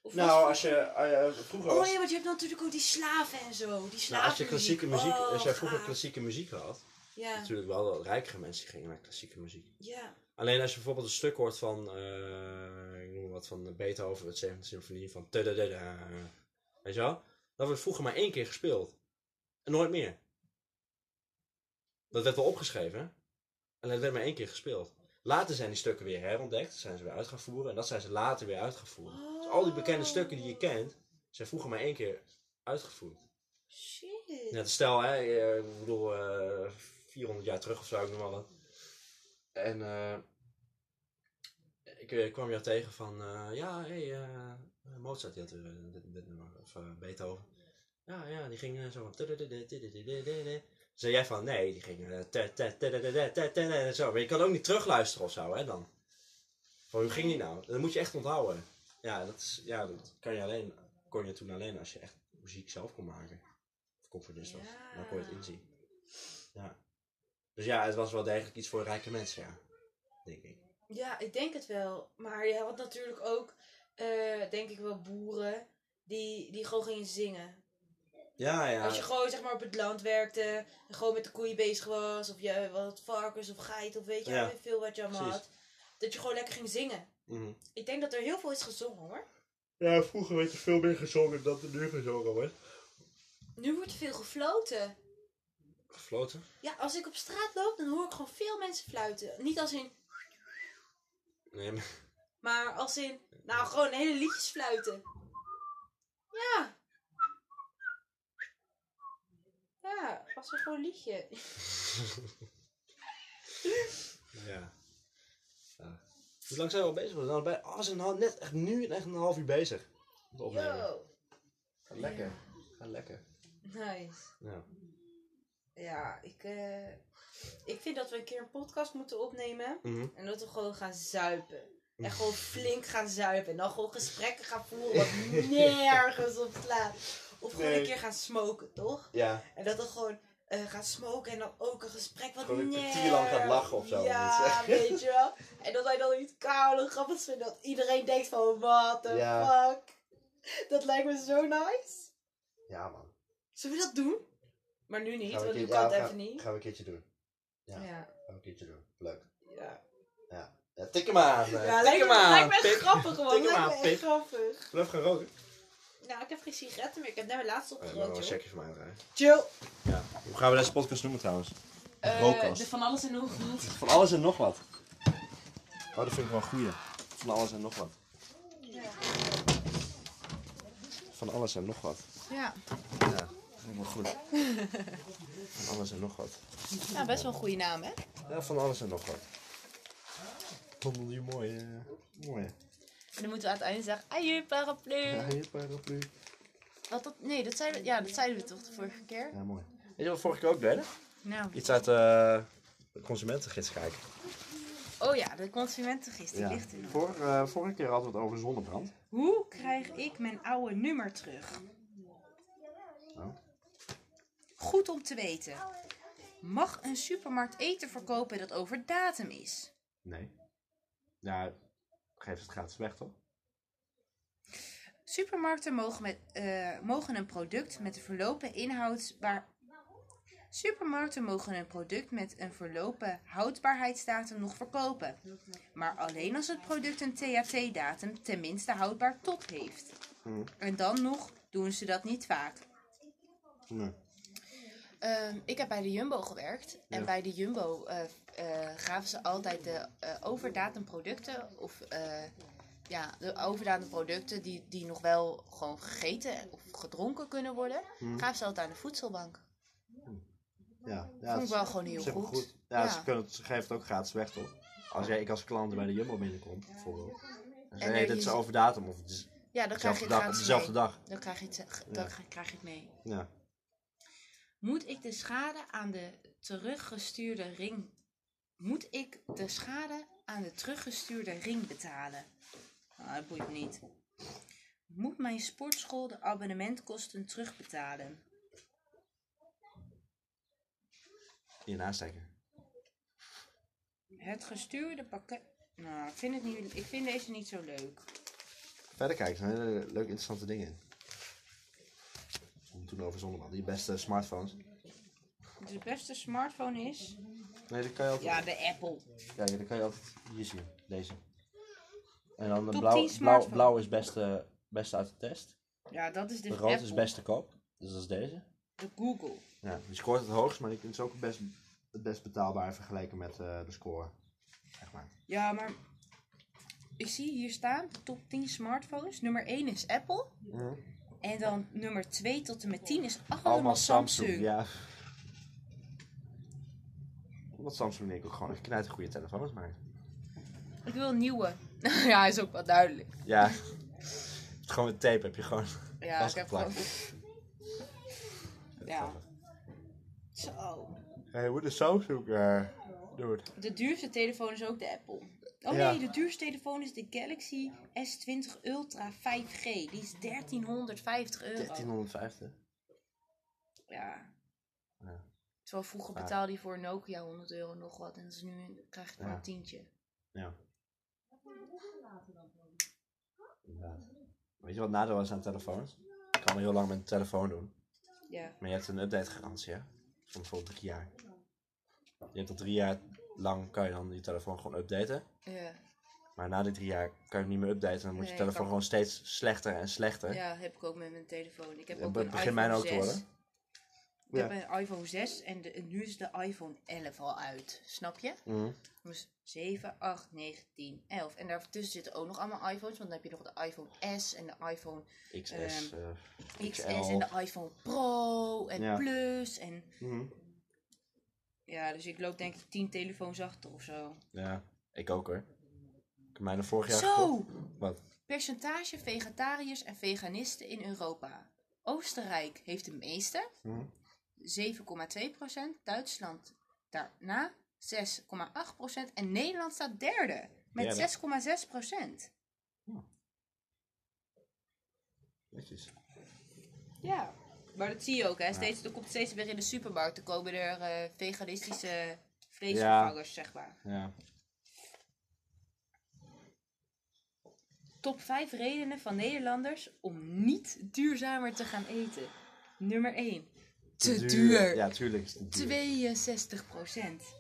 Of Nou, als je eh, vroeger Oh nee, want je hebt natuurlijk ook die slaven en zo. Die slaven nou, als je klassieke muziek, Oh, als jij vroeger gaaf. klassieke muziek had, Ja, natuurlijk wel dat rijkere mensen die gingen naar klassieke muziek. ja. Alleen als je bijvoorbeeld een stuk hoort van, eh, ik noem wat van Beethoven, het 7e symfonie van tadadada, weet je wel? Dat werd vroeger maar één keer gespeeld. En nooit meer. Dat werd wel opgeschreven, en het werd maar één keer gespeeld. Later zijn die stukken weer herontdekt, zijn ze weer uit gaan voeren en dat zijn ze later weer uitgevoerd. Dus al die bekende stukken die je kent, zijn vroeger maar één keer uitgevoerd. Shit. Net stel, hè, eh, ik bedoel, eh 400 jaar terug of zo, ik noem maar wat. En eh, ik eh, kwam jou tegen van, eh, ja, hé, hey, eh, Mozart die had weer eh, dit, dit nummer, of eh, Beethoven. Ja, ja, die ging eh, zo van... Zei jij van, nee, die ging... en Zo, maar je kan ook niet terugluisteren of zo, hè, dan. Van, hoe ging die nou? Dat moet je echt onthouden. Ja, dat, is, ja, dat kan je alleen, kon je toen alleen als je echt muziek zelf kon maken. Of componist was. Ja. Dan kon je het inzien. Ja. Dus ja, het was wel degelijk iets voor rijke mensen, ja. Denk ik. Ja, ik denk het wel. Maar je had natuurlijk ook, eh, denk ik wel, boeren die, die gewoon gingen zingen. Ja, ja. Als je gewoon zeg maar op het land werkte en gewoon met de koeien bezig was, of je wat varkens of geiten of weet je Ja, wel, veel wat je allemaal precies. had. Dat je gewoon lekker ging zingen. Mhm. Ik denk dat er heel veel is gezongen hoor. Ja, vroeger werd er veel meer gezongen dan er nu gezongen wordt. Nu wordt er veel gefloten. Gefloten? Ja, als ik op straat loop, dan hoor ik gewoon veel mensen fluiten. Niet als in, Nee, maar... Maar als in, nou gewoon hele liedjes fluiten. Ja. Ja, was er gewoon een liedje. Ja. ja. Hoe lang zijn we al bezig? We zijn al bij, oh, we zijn al net echt nu echt een half uur bezig. Met opnemen. Yo. Gaat lekker. Gaat lekker. Nice. Ja. Ja, ik, eh, ik vind dat we een keer een podcast moeten opnemen. Mhm. En dat we gewoon gaan zuipen. En gewoon flink gaan zuipen. En dan gewoon gesprekken gaan voeren wat nergens op slaat. Of gewoon Nee. een keer gaan smoken, toch? Ja. En dat dan gewoon eh gaan smoken en dan ook een gesprek wat Gewoon een kwartier lang gaat lachen of zo, Ja, weet je wel. En dat wij dan iets koude grappigs vinden. Dat iedereen denkt van, what the Ja. fuck. Dat lijkt me zo nice. Ja, man. Zullen we dat doen? Maar nu niet, want nu kan het even niet. Gaan we een keertje doen. Ja, Ja. Gaan we een keertje doen. Leuk. ja. Ja. Ja, tik hem aan. eh. Ja, tik lijkt hem me, aan. lijkt me echt grappig, man. tik hem Lijkt aan, me echt grappig. Wil je even gaan roken? Nou, ik heb geen sigaretten meer. Ik heb net mijn laatste Oh, ja, maar wel opgerookt, een joh. checkje voor mij draaien. Chill. Ja. Hoe gaan we deze podcast noemen trouwens? Eh, Rookast. de van alles en nog wat. Van alles en nog wat. Oh, dat vind ik wel een goeie. Van alles en nog wat. Van alles en nog wat. Ja. Ja, dat vind ik wel goed. Van alles en nog wat. ja, best wel een goede naam, hè? Ja, van alles en nog wat. Vond die mooi. eh mooi. En dan moeten we aan het einde zeggen, ajuur paraplu. Ja, hier paraplu. Wat dat, nee, dat zeiden, we, ja, dat zeiden we toch de vorige keer? Ja, mooi. Weet je wat we vorige keer ook deden? Nou. Iets uit eh, de consumentengids kijken. Oh ja, de consumentengids, die ligt er nog. Vor, eh, vorige keer hadden we het over zonnebrand. Hoe krijg ik mijn oude nummer terug? Oh. Goed om te weten. Mag een supermarkt eten verkopen dat over datum is? Nee. Ja, geef het gratis weg toch? Supermarkten mogen, met, eh, mogen een product met een verlopen inhoudsbaar... Supermarkten mogen een product met een verlopen houdbaarheidsdatum nog verkopen. Maar alleen als het product een THT-datum tenminste houdbaar tot heeft. Mhm. En dan nog doen ze dat niet vaak. Nee. Ehm, ik heb bij de Jumbo gewerkt. En Ja. bij de Jumbo eh, gaven ze altijd de eh, overdatum producten. Of eh, ja, de overdatum producten die, die nog wel gewoon gegeten of gedronken kunnen worden. Mhm. Gaven ze altijd aan de voedselbank. Ja, ja Vond ik wel gewoon heel wel goed. Ja, Ja. Ze, kunnen ze geven het ook gratis weg toch? Als jij, ik als klant bij de Jumbo binnenkom, bijvoorbeeld. En hey, dit is- is over datum of het is Ja, dan krijg je het dag, op dezelfde mee. dag. Dan krijg je het, dan Ja. krijg je het mee. Ja. Moet ik de schade aan de teruggestuurde ring... Moet ik de schade aan de teruggestuurde ring betalen? Nou, dat boeit me niet. Moet mijn sportschool de abonnementkosten terugbetalen? Hier aansteken. Het gestuurde pakket... Nou, ik vind, het niet, ik vind deze niet zo leuk. Verder kijken, er zijn hele leuke, interessante dingen toen over zonnebrand. Die beste smartphones. De beste smartphone is... Nee, dat kan je altijd. Ja, de Apple. Ja, dat kan je altijd hier zien. Deze. En dan de Top blauw, 10 blauw, smartphone. blauw is beste, beste uit de test. Ja, dat is de De rood Apple. is beste koop. Dus dat is deze. De Google. Ja, die scoort het hoogst, maar die is ook het best, het best betaalbaar vergeleken met eh, de score. Zeg maar. Ja, maar ik zie hier staan de top 10 smartphones. Nummer 1 is Apple. En dan nummer 2 tot en met 10 is allemaal. Samsung, ja. Omdat Samsung denk ik ook gewoon een knijter goede telefoons maakt. Ik wil een nieuwe. ja, is ook wel duidelijk. Ja. gewoon met tape heb je gewoon Ja, ik heb gewoon... Ja. Zo. Hey, hoe de Samsung uh, doen? De duurste telefoon is ook de Apple. Oh Ja. nee, de duurste telefoon is de Galaxy S20 Ultra 5G. Die is 1350 euro. 1350. Ja. Ja. Terwijl vroeger Ja. betaalde je voor een Nokia 100 euro nog wat. En dus nu krijg je gewoon Ja. een tientje. Ja. Inderdaad. Weet je wat het nadeel is aan telefoons? Je kan er heel lang met een telefoon doen. Ja. Maar je hebt een update garantie, hè? Van bijvoorbeeld drie jaar. Je hebt al drie jaar lang kan je dan je telefoon gewoon updaten. Ja. Maar na die drie jaar kan je hem niet meer updaten. Dan moet je telefoon kan- gewoon steeds slechter en slechter. Ja, heb ik ook met mijn telefoon. Ik heb ook het een begint iPhone mij ook te 6. worden. We Ja. hebben een iPhone 6 en, de, en nu is de iPhone 11 al uit. Snap je? Mhm. Dus 7, 8, 9, 10, 11. En daartussen zitten ook nog allemaal iPhones. Want dan heb je nog de iPhone S en de iPhone XS. Ehm, eh, XS en de iPhone Pro en Ja. Plus. En mhm. ja, dus ik loop denk ik 10 telefoons achter of zo. Ja, ik ook hoor. Ik heb mijne vorig jaar Zo! gekocht. Wat? Percentage vegetariërs en veganisten in Europa. Oostenrijk heeft de meeste, Mhm. 7,2%. Duitsland daarna 6,8%. En Nederland staat derde met Derde. 6,6%. Netjes. Ja, maar dat zie je ook, hè. Steeds, er komt steeds weer in de supermarkt. Er komen er eh, veganistische vleesvervangers, zeg maar. Ja. Top 5 redenen van Nederlanders om niet duurzamer te gaan eten. Nummer 1. Te duur. Ja, tuurlijk is het duur. 62%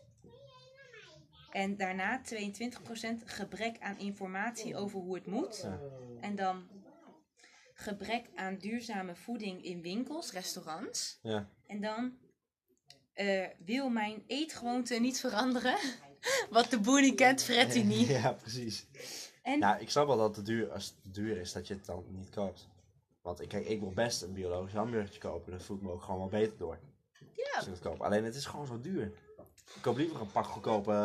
En daarna 22% gebrek aan informatie over hoe het moet. Ja. En dan gebrek aan duurzame voeding in winkels, restaurants. Ja. En dan eh, wil mijn eetgewoonte niet veranderen. Wat de boer niet kent, fret hij niet. Ja, precies. En Nou, ik snap wel dat het duur, als het duur is, dat je het dan niet koopt. Want ik, kijk, ik wil best een biologisch hamburgertje kopen. Dan voel ik me ook gewoon wel beter door. ja, Als ik het koop. Alleen het is gewoon zo duur. Ik koop liever een pak goedkope uh,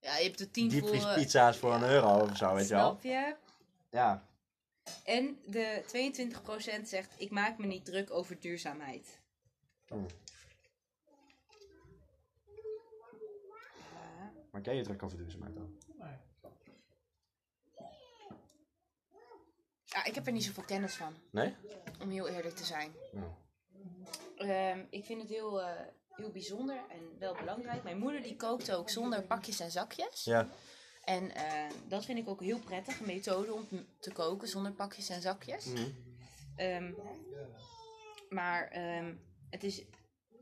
ja, je hebt er 10 voor. eh, diepvriespizza's voor een euro of zo, weet je wel. Snap je? Ja. En de 22% zegt, ik maak me niet druk over duurzaamheid. Hm. Ja. Maar ken je druk over duurzaamheid dan? Ja, ik heb er niet zoveel kennis van, Nee? om heel eerlijk te zijn. Ja. Ehm, ik vind het heel, eh, heel bijzonder en wel belangrijk. Mijn moeder die kookt ook zonder pakjes en zakjes. Ja. En eh, dat vind ik ook heel prettig, een methode om te- koken zonder pakjes en zakjes. Mhm. Ehm, maar ehm, het is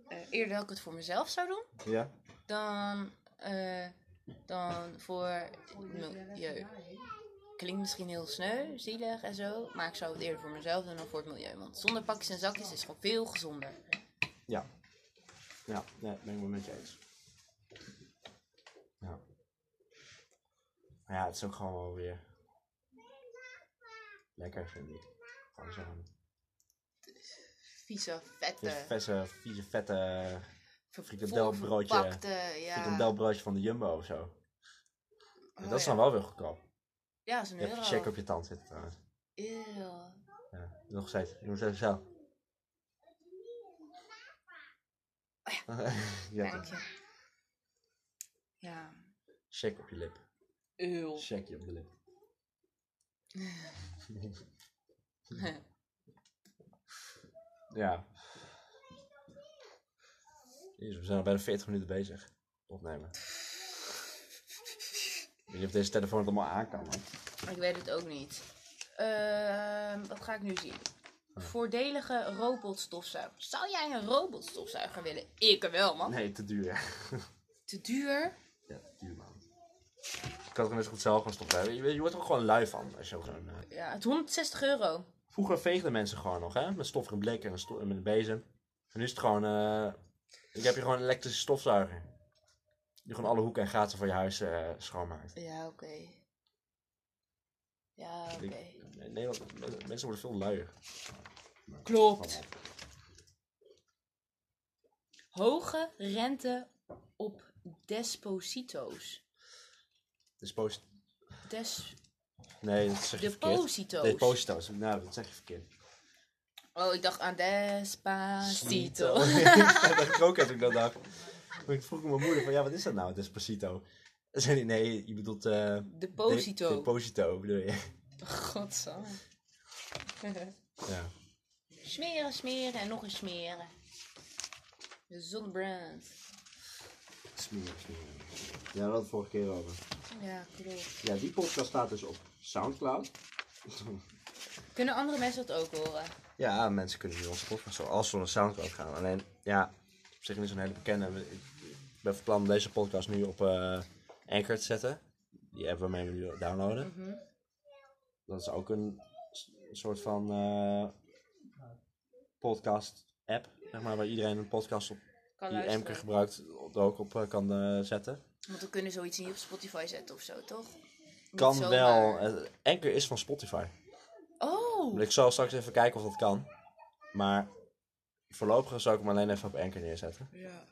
eh, eerder dat ik het voor mezelf zou doen Ja. dan, eh, dan voor het milieu. Klinkt misschien heel sneu, zielig en zo, maar ik zou het eerder voor mezelf doen dan voor het milieu. Want zonder pakjes en zakjes is het gewoon veel gezonder. Ja. Ja, nee, ben ik wel met je eens. Ja. Maar ja, het is ook gewoon wel weer lekker, vind ik. Gewoon zo'n Vieze, vette, vieze, vieze, vette frikandelbroodje. ja. frikandelbroodje van de Jumbo of zo. Oh, dat is ja. dan wel weer goedkoop. Ja, is een euro. check op je tand zitten trouwens. Eeuw. Ja, nog steeds. Je moet even zelf. ja, Dank toch. je. Ja. check op je lip. Eeuw. Check je op de lip. Ja. Jezus, we zijn al bijna 40 minuten bezig. Opnemen. Ik weet niet of deze telefoon het allemaal aan kan. man. Ik weet het ook niet. Ehm, wat ga ik nu zien? Voordelige robotstofzuiger. Zou jij een robotstofzuiger willen? Ik wel, man. Nee, te duur. Te duur? Ja, te duur man. Ik had er net zo goed zelf gaan stoppen. Je, je wordt er ook gewoon lui van. Als je ook zo'n, eh, Ja, het is 160 euro. Vroeger veegden mensen gewoon nog, hè? Met stof en blik en een sto- met een bezem. En nu is het gewoon... eh ik heb hier gewoon een elektrische stofzuiger. Die gewoon alle hoeken en gaten van je huis eh, schoonmaakt. Ja, oké. Ja, oké. In Nederland, men- mensen worden veel luier. Klopt. Hoge rente op desposito's. Post... Des... Nee, dat zeg je verkeerd. Deposito's. Deposito's. Nou, dat zeg je verkeerd. Oh, ik dacht aan despacito. dat dacht ik ook als ik dat dacht. Ik vroeg mijn moeder van, ja, wat is dat nou, Despacito? Zei hij, nee, je bedoelt... eh Deposito. de- deposito, bedoel je? Godsamme. Ja. smeren, smeren en nog eens smeren. De zonnebrand. Smeren, smeren. Ja, hadden het vorige keer over. Ja, klopt. Ja, die podcast staat dus op Soundcloud. Kunnen andere mensen dat ook horen? Ja, mensen kunnen nu onze podcast zo als we naar Soundcloud gaan. Alleen, ja, zich niet zo'n hele bekende. Ik ben van plan om deze podcast nu op eh Anchor te zetten. Die app waarmee we nu downloaden. Mhm. Dat is ook een soort van eh, podcast app. zeg maar, waar iedereen een podcast op Kan die luisteren. Emker gebruikt er ook op eh, kan zetten. Want we kunnen zoiets niet op Spotify zetten of zo, toch? Niet Kan zomaar. wel. Anchor is van Spotify. Oh! Ik zal straks even kijken of dat kan. Maar voorlopig zou ik hem alleen even op Anchor neerzetten. Ja.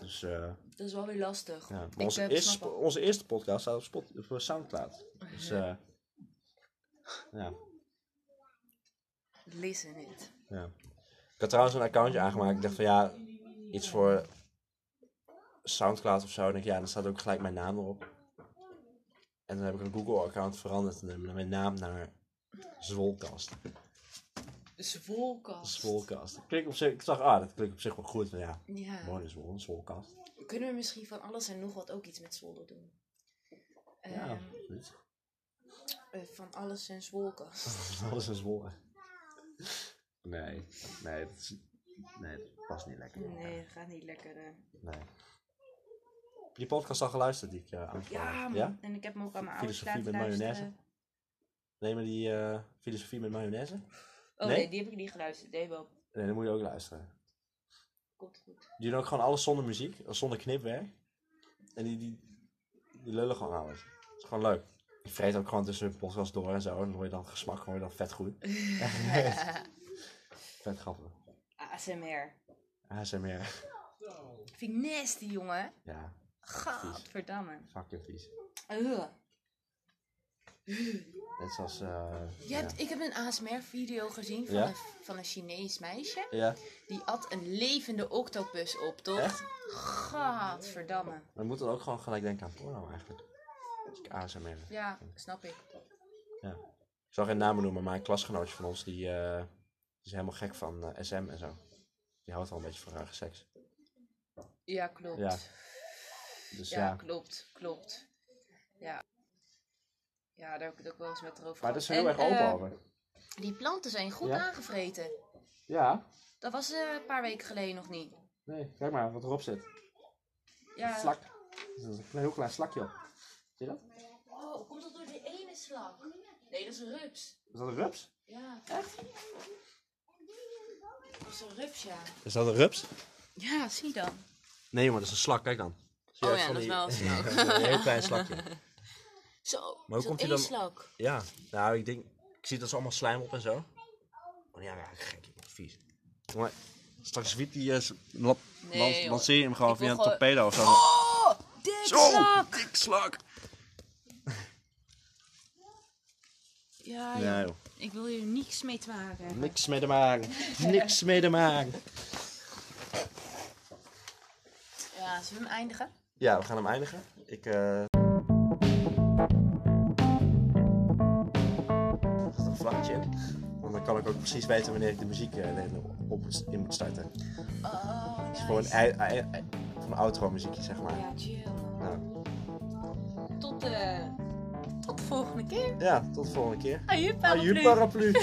Dus eh, Dat is wel weer lastig. ja. Onze, eh, onze eerste podcast staat op, Spot, op eh, Soundcloud. Dus eh ja, Listen it. ja. Ik had trouwens een accountje aangemaakt. Ik dacht van ja, iets voor Soundcloud of zo. En ik, ja, dan staat ook gelijk mijn naam erop. En dan heb ik een Google-account veranderd en mijn naam naar Zwolkast. Zwolkast. Zwolkast. Ik, klik op zich, ik zag, ah, dat klinkt op zich wel goed. Maar ja, Ja. mooi is wel een Zwolkast. Kunnen we misschien van alles en nog wat ook iets met Zwolle doen? Ja, Ehm, absoluut. eh, van alles en Zwolkast. Alles is Zwolle. Nee, nee, dat, is, nee, dat past niet lekker. Nee, dat gaat niet lekker. eh. Nee. Heb je die podcast al geluisterd die ik aan het Ja. Ja? en ik heb hem ook aan mijn ouders Filosofie laten met luisteren. mayonaise? Nee, maar die eh, filosofie met mayonaise? Oh Nee? nee? die heb ik niet geluisterd. Nee, wel. Nee, dan moet je ook luisteren. Komt goed. Die doen ook gewoon alles zonder muziek, zonder knipwerk. En die, die, die lullen gewoon alles. Het is gewoon leuk. Die vreet ook gewoon tussen de podcast door en zo. En dan hoor je dan gesmak hoor je dan vet goed. vet grappig. ASMR. ASMR. Vind ik nasty, jongen. Ja, Gadverdamme. fucking vies. Ugh. Net zoals... eh Je hebt, ik heb een ASMR-video gezien van, Ja? een, van een Chinees meisje. ja. Die at een levende octopus op, toch? Echt? Gadverdamme. Maar je moet dan ook gewoon gelijk denken aan porno eigenlijk. Als ik ASMR. Ja, snap ik. Ik zal geen namen noemen, maar een klasgenootje van ons die, eh, is helemaal gek van eh, SM en zo. Die houdt wel een beetje van rare seks. Ja, klopt. Ja. Dus Ja, ja. klopt, klopt. Ja. Ja, daar heb ik het ook wel eens met haar over Maar daar is heel erg En, open eh, over. Die planten zijn goed Ja? aangevreten. Ja. Dat was eh, een paar weken geleden nog niet. Nee, kijk maar wat erop zit. Ja. Slak. Er is een heel klein slakje op. Zie je dat? Oh, komt dat door die ene slak? Nee, dat is een rups. Is dat een rups? Ja. Echt? Dat is een rups, ja. Is dat een rups? Ja, zie dan. Nee, maar dat is een slak. Kijk dan. Zie je Oh ja, dat is wel een slak. een heel klein slakje. Zo, Maar hoe komt hij dan- eetslak. Ja. Nou, ik denk... Ik zie dat ze allemaal slijm op en zo. Oh ja, ja gek. Vies. Maar straks wiet die... eh, la- Nee, lans- joh. lanceer je hem gewoon Ik via een gewoon- torpedo of zo. Oh, dik Zo, slak. dik slak. Ja, Ja, joh. Ik wil hier niks mee te maken. Niks mee te maken. Niks mee te maken. Ja, zullen we hem eindigen? Ja, we gaan hem eindigen. Ik, eh dat is een vlaggetje. Want dan kan ik ook precies weten wanneer ik de muziek eh, op, in moet starten. Oh, Het is gewoon een outro muziekje, zeg maar. Ja, chill. Eh, tot, de, tot volgende keer. Ja, tot de volgende keer. Ah, Aju paraplu. Ah, paraplu.